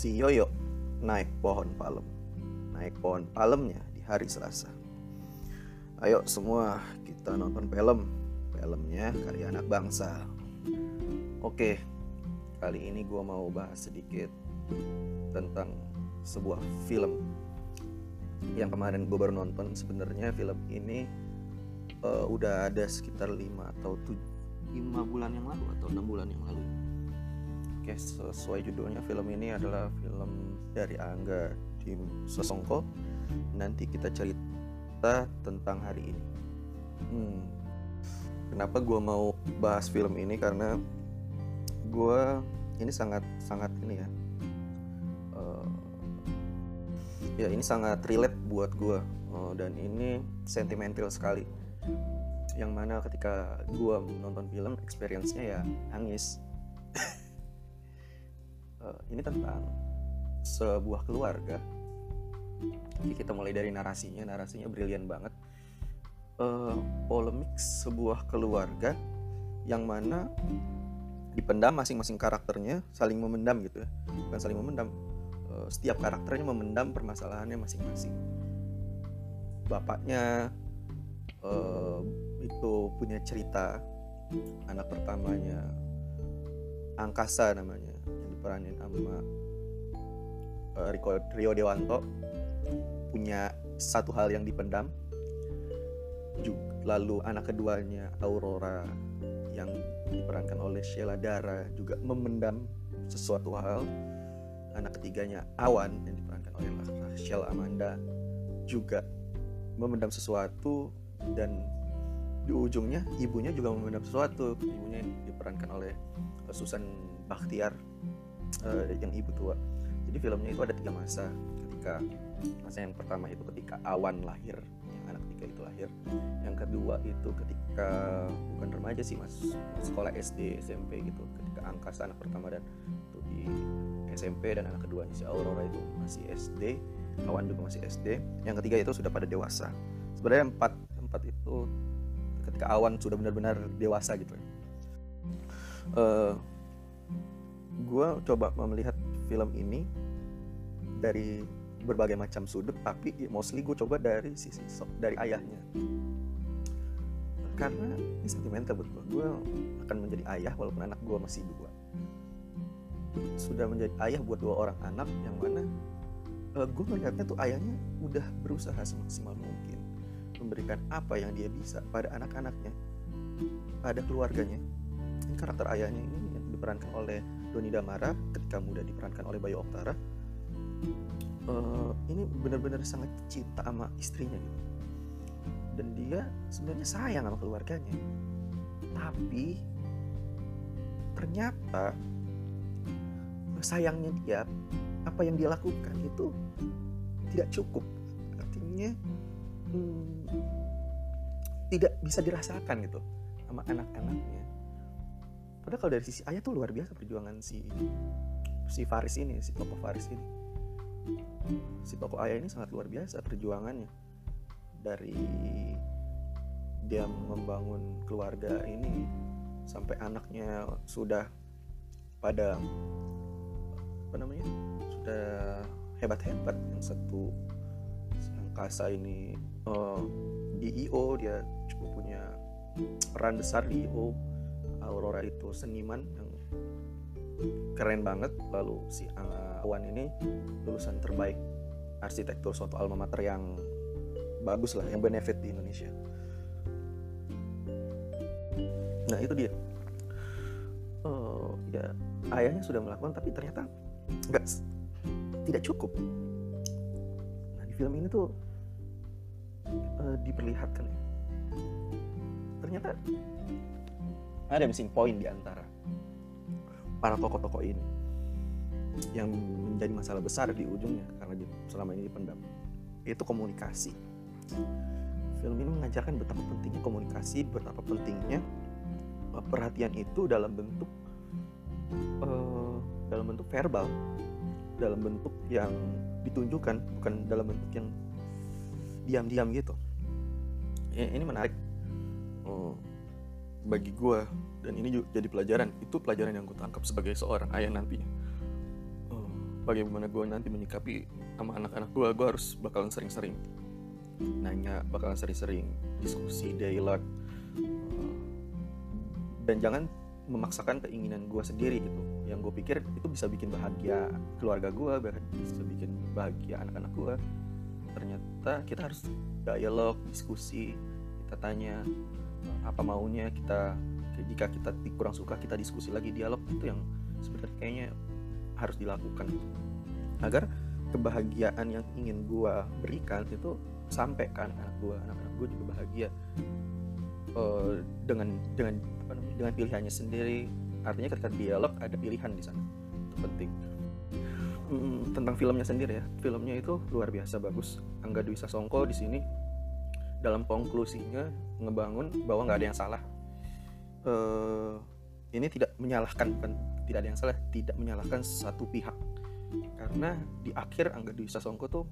si Yoyo naik pohon palem. Naik pohon palemnya di hari Selasa. Ayo semua kita nonton film. Filmnya karya anak bangsa. Oke, kali ini gue mau bahas sedikit tentang sebuah film yang kemarin gue baru nonton. Sebenarnya film ini uh, udah ada sekitar 5 atau 7 5 bulan yang lalu atau 6 bulan yang lalu. Oke, sesuai judulnya film ini adalah film dari Angga di Sosongko. Nanti kita cerita tentang hari ini. Hmm. Kenapa gue mau bahas film ini karena gue ini sangat sangat ini ya. Uh, ya ini sangat relate buat gue uh, dan ini sentimental sekali. Yang mana ketika gue nonton film experience-nya ya nangis ini tentang sebuah keluarga. Jadi kita mulai dari narasinya. Narasinya brilian banget. Uh, polemik sebuah keluarga yang mana dipendam masing-masing karakternya saling memendam gitu ya. Bukan saling memendam. Uh, setiap karakternya memendam permasalahannya masing-masing. Bapaknya uh, itu punya cerita. Anak pertamanya angkasa namanya diperanin sama uh, Rico, Rio Dewanto. Punya satu hal yang dipendam. Lalu anak keduanya Aurora yang diperankan oleh Sheila Dara juga memendam sesuatu hal. Anak ketiganya Awan yang diperankan oleh Rachel Amanda juga memendam sesuatu. Dan di ujungnya ibunya juga memendam sesuatu. Ibunya diperankan oleh Susan Bakhtiar uh, yang ibu tua. Jadi filmnya itu ada tiga masa. Ketika masa yang pertama itu ketika awan lahir yang anak tiga itu lahir. Yang kedua itu ketika bukan remaja sih mas sekolah SD SMP gitu. Ketika angkasa anak pertama dan itu di SMP dan anak keduanya si Aurora itu masih SD awan juga masih SD yang ketiga itu sudah pada dewasa. Sebenarnya empat empat itu ketika awan sudah benar-benar dewasa gitu uh, gue coba melihat film ini dari berbagai macam sudut tapi mostly gue coba dari sisi dari ayahnya. Karena ini sentimental buat gue gue akan menjadi ayah walaupun anak gue masih dua. Sudah menjadi ayah buat dua orang anak yang mana uh, gue melihatnya tuh ayahnya udah berusaha semaksimal mungkin memberikan apa yang dia bisa pada anak-anaknya pada keluarganya. Ini karakter ayahnya ini diperankan oleh Doni Damara ketika muda diperankan oleh Bayu Oktara uh, ini benar-benar sangat cinta sama istrinya gitu. Dan dia sebenarnya sayang sama keluarganya. Tapi ternyata sayangnya dia apa yang dia lakukan itu tidak cukup. Artinya hmm, tidak bisa dirasakan gitu sama anak-anaknya padahal kalau dari sisi ayah tuh luar biasa perjuangan si si Faris ini si tokoh Faris ini. Si tokoh ayah ini sangat luar biasa perjuangannya. Dari dia membangun keluarga ini sampai anaknya sudah pada apa namanya sudah hebat-hebat. Yang satu yang Kasa ini uh, di IO dia cukup punya peran besar di IO Aurora itu seniman yang keren banget. Lalu si Awan ini lulusan terbaik arsitektur suatu alma mater yang bagus lah yang benefit di Indonesia. Nah itu dia. Oh ya ayahnya sudah melakukan tapi ternyata nggak tidak cukup. Nah di film ini tuh uh, diperlihatkan. Ya ternyata ada missing point di antara para tokoh-tokoh ini yang menjadi masalah besar di ujungnya karena selama ini dipendam itu komunikasi. Film ini mengajarkan betapa pentingnya komunikasi betapa pentingnya uh, perhatian itu dalam bentuk uh, dalam bentuk verbal dalam bentuk yang ditunjukkan bukan dalam bentuk yang diam-diam gitu. Ini menarik. Uh, bagi gue dan ini juga jadi pelajaran itu pelajaran yang gue tangkap sebagai seorang ayah nantinya uh, bagaimana gue nanti menyikapi sama anak-anak gue gue harus bakalan sering-sering nanya bakalan sering-sering diskusi dialog uh, dan jangan memaksakan keinginan gue sendiri gitu. Yang gue pikir itu bisa bikin bahagia keluarga gue bisa bikin bahagia anak-anak gue ternyata kita harus dialog diskusi kita tanya apa maunya kita jika kita kurang suka kita diskusi lagi dialog itu yang sebenarnya kayaknya harus dilakukan. Agar kebahagiaan yang ingin gue berikan itu sampai ke anak-anak gue anak-anak gue juga bahagia uh, dengan dengan apa namanya dengan pilihannya sendiri. Artinya ketika dialog ada pilihan di sana. Itu penting. Hmm, tentang filmnya sendiri ya. Filmnya itu luar biasa bagus. Angga Dwi Sasongko di sini dalam konklusinya ngebangun bahwa nggak ada yang salah. Uh, ini tidak menyalahkan bukan tidak ada yang salah tidak menyalahkan satu pihak. Karena di akhir Angga Dwi Sasongko tuh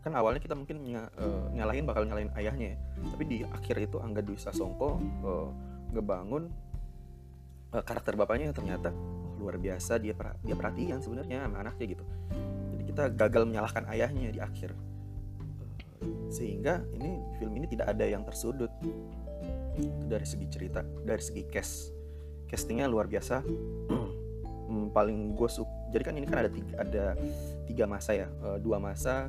kan awalnya kita mungkin uh, nyalahin bakal nyalahin ayahnya ya. Tapi di akhir itu Angga Dwi Sasongko uh, ngebangun uh, karakter bapaknya ternyata oh, luar biasa dia per dia perhatian sebenarnya sama anaknya gitu. Jadi kita gagal menyalahkan ayahnya di akhir sehingga ini film ini tidak ada yang tersudut. Dari segi cerita dari segi cast. Castingnya luar biasa. Hmm, paling gue suka jadi kan ini kan ada tiga, ada tiga masa ya. Uh, dua masa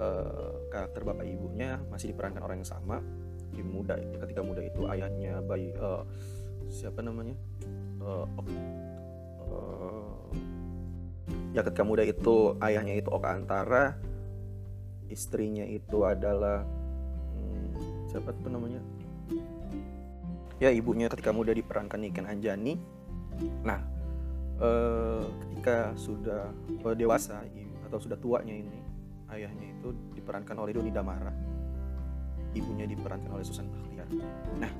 uh, karakter bapak ibunya masih diperankan orang yang sama. Di muda ketika muda itu ayahnya bayi uh, siapa namanya? Uh, uh, ya ketika muda itu ayahnya itu Oka Antara istrinya itu adalah hmm, siapa tuh namanya? Ya ibunya ketika muda diperankan Niken Anjani. Nah uh, ketika sudah uh, dewasa atau sudah tuanya ini ayahnya itu diperankan oleh Doni Damara. Ibunya diperankan oleh Susan Bakhtiar nah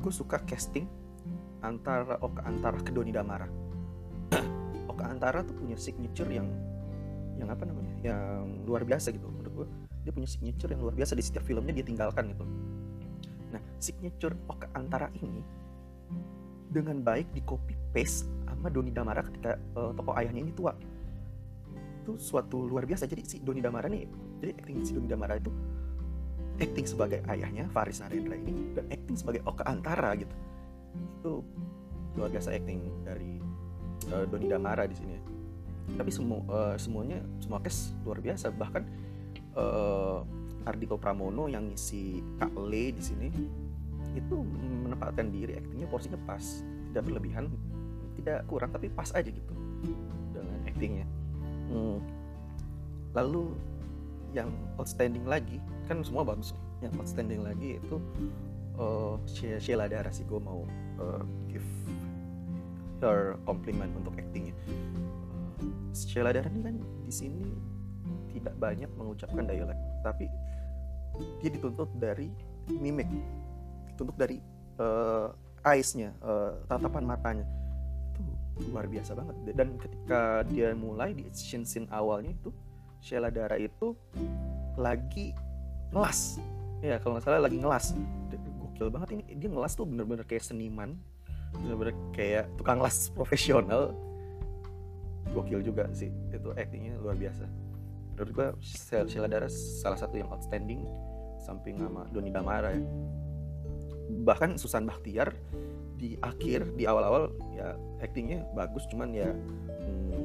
gue suka casting antara Oka Antara ke Doni Damara. Oka Antara tuh punya signature yang yang apa namanya yang luar biasa gitu menurut gue dia punya signature yang luar biasa di setiap filmnya dia tinggalkan gitu. Nah signature Oka Antara ini dengan baik di copy paste sama Doni Damara ketika uh, tokoh ayahnya ini tua. Itu suatu luar biasa. Jadi si Doni Damara nih jadi acting si Doni Damara itu acting sebagai ayahnya Faris Narendra ini dan acting sebagai Oka Antara gitu. Itu luar biasa acting dari uh, Doni Damara di sini tapi semua uh, semuanya semua cast luar biasa. Bahkan uh, Ardito Pramono yang ngisi Kak Le di sini itu menempatkan diri actingnya porsinya pas. Tidak berlebihan tidak kurang tapi pas aja gitu dengan actingnya hmm. lalu yang outstanding lagi kan semua bagus yang outstanding lagi itu uh, Sheila Dara sih gue mau uh, give her compliment untuk actingnya uh, Sheila ini kan di sini tidak banyak mengucapkan dialek tapi dia dituntut dari mimik dituntut dari uh, eyes-nya uh, tatapan matanya. Luar biasa banget. Dan ketika dia mulai di scene scene awalnya itu Sheila Dara itu lagi ngelas. Ya kalau nggak salah lagi ngelas. Gokil banget ini. Dia ngelas tuh bener-bener kayak seniman bener-bener kayak tukang las profesional gokil juga sih. Itu actingnya luar biasa. Menurut gua Sheila Dara salah satu yang outstanding samping sama Doni Damara ya. Bahkan Susan Bakhtiar di akhir di awal-awal ya actingnya bagus cuman ya hmm,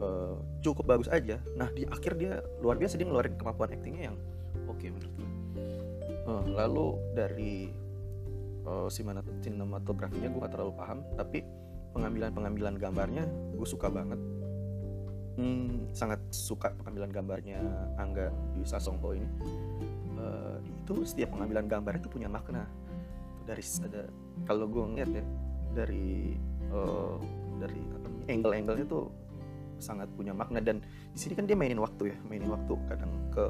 uh, cukup bagus aja. Nah di akhir dia luar biasa dia ngeluarin kemampuan actingnya yang oke okay menurut gue uh, lalu dari uh, sinematografinya gue gak terlalu paham tapi pengambilan pengambilan gambarnya gue suka banget. Hmm, sangat suka pengambilan gambarnya Angga di Sasongko ini. Uh, itu setiap pengambilan gambar itu punya makna. Dari ada kalau gue ngeliat ya dari uh, dari angle-angle-nya tuh sangat punya makna. Dan di sini kan dia mainin waktu ya mainin waktu kadang ke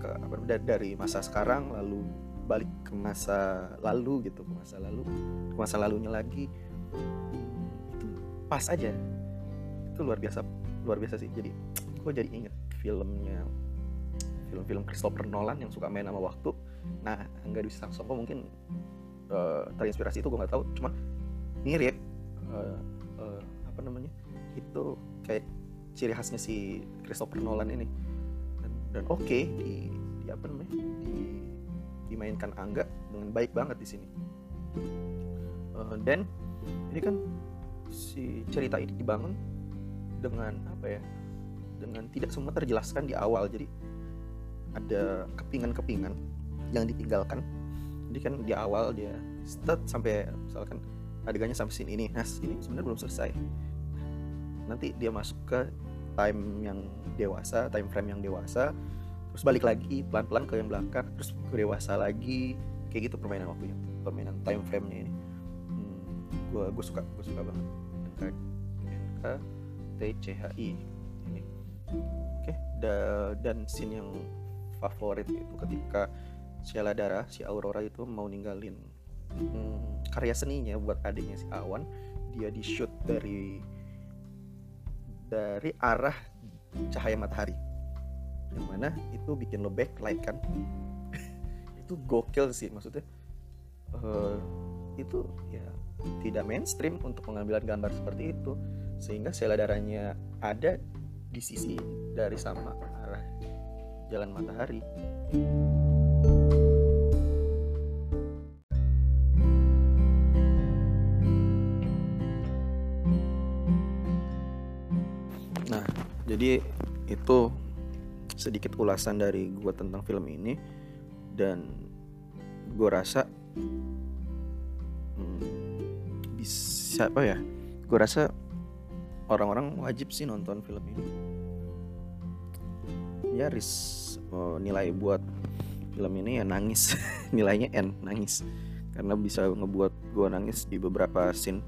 ke, ke dari masa sekarang lalu balik ke masa lalu gitu ke masa lalu ke masa lalunya lagi pas aja. Itu luar biasa luar biasa sih. Jadi gue jadi inget filmnya film-film Christopher Nolan yang suka main sama waktu. Nah nggak bisa Songko mungkin uh, terinspirasi itu gue nggak tahu. Cuma mirip uh, uh, apa namanya itu kayak ciri khasnya si Christopher Nolan ini. Dan, dan oke okay, di, di apa namanya di, dimainkan Angga dengan baik banget di sini. Uh, ini kan si cerita ini dibangun dengan apa ya? Dengan tidak semua terjelaskan di awal. Jadi ada kepingan-kepingan yang ditinggalkan. Jadi kan di awal dia start sampai misalkan adegannya sampai sini ini. Nah ini sebenarnya belum selesai. Nanti dia masuk ke time yang dewasa time frame yang dewasa. Terus balik lagi pelan-pelan ke yang belakang. Terus ke dewasa lagi. Kayak gitu permainan waktunya permainan time frame-nya ini gue gue suka gue suka banget. NK NK TCHI ini. Oke da, dan scene yang favorit itu ketika Sheila Dara si Aurora itu mau ninggalin hmm, karya seninya buat adiknya si Awan dia di shoot dari dari arah cahaya matahari. Yang mana itu bikin lo backlight kan? Itu gokil sih maksudnya. Uh, itu ya tidak mainstream untuk pengambilan gambar seperti itu sehingga sela darahnya ada di sisi dari sama arah jalan matahari. jadi itu sedikit ulasan dari gue tentang film ini dan gue rasa bisa apa ya gue rasa orang-orang wajib sih nonton film ini ya ris oh, nilai buat film ini ya nangis nilainya N nangis karena bisa ngebuat gue nangis di beberapa scene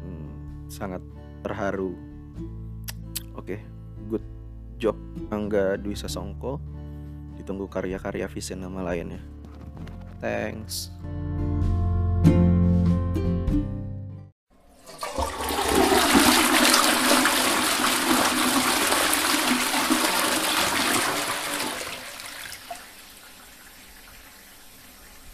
hmm, sangat terharu Oke, okay, good job Angga Dwi Sasongko. Ditunggu karya-karya Vision nama lainnya. Thanks.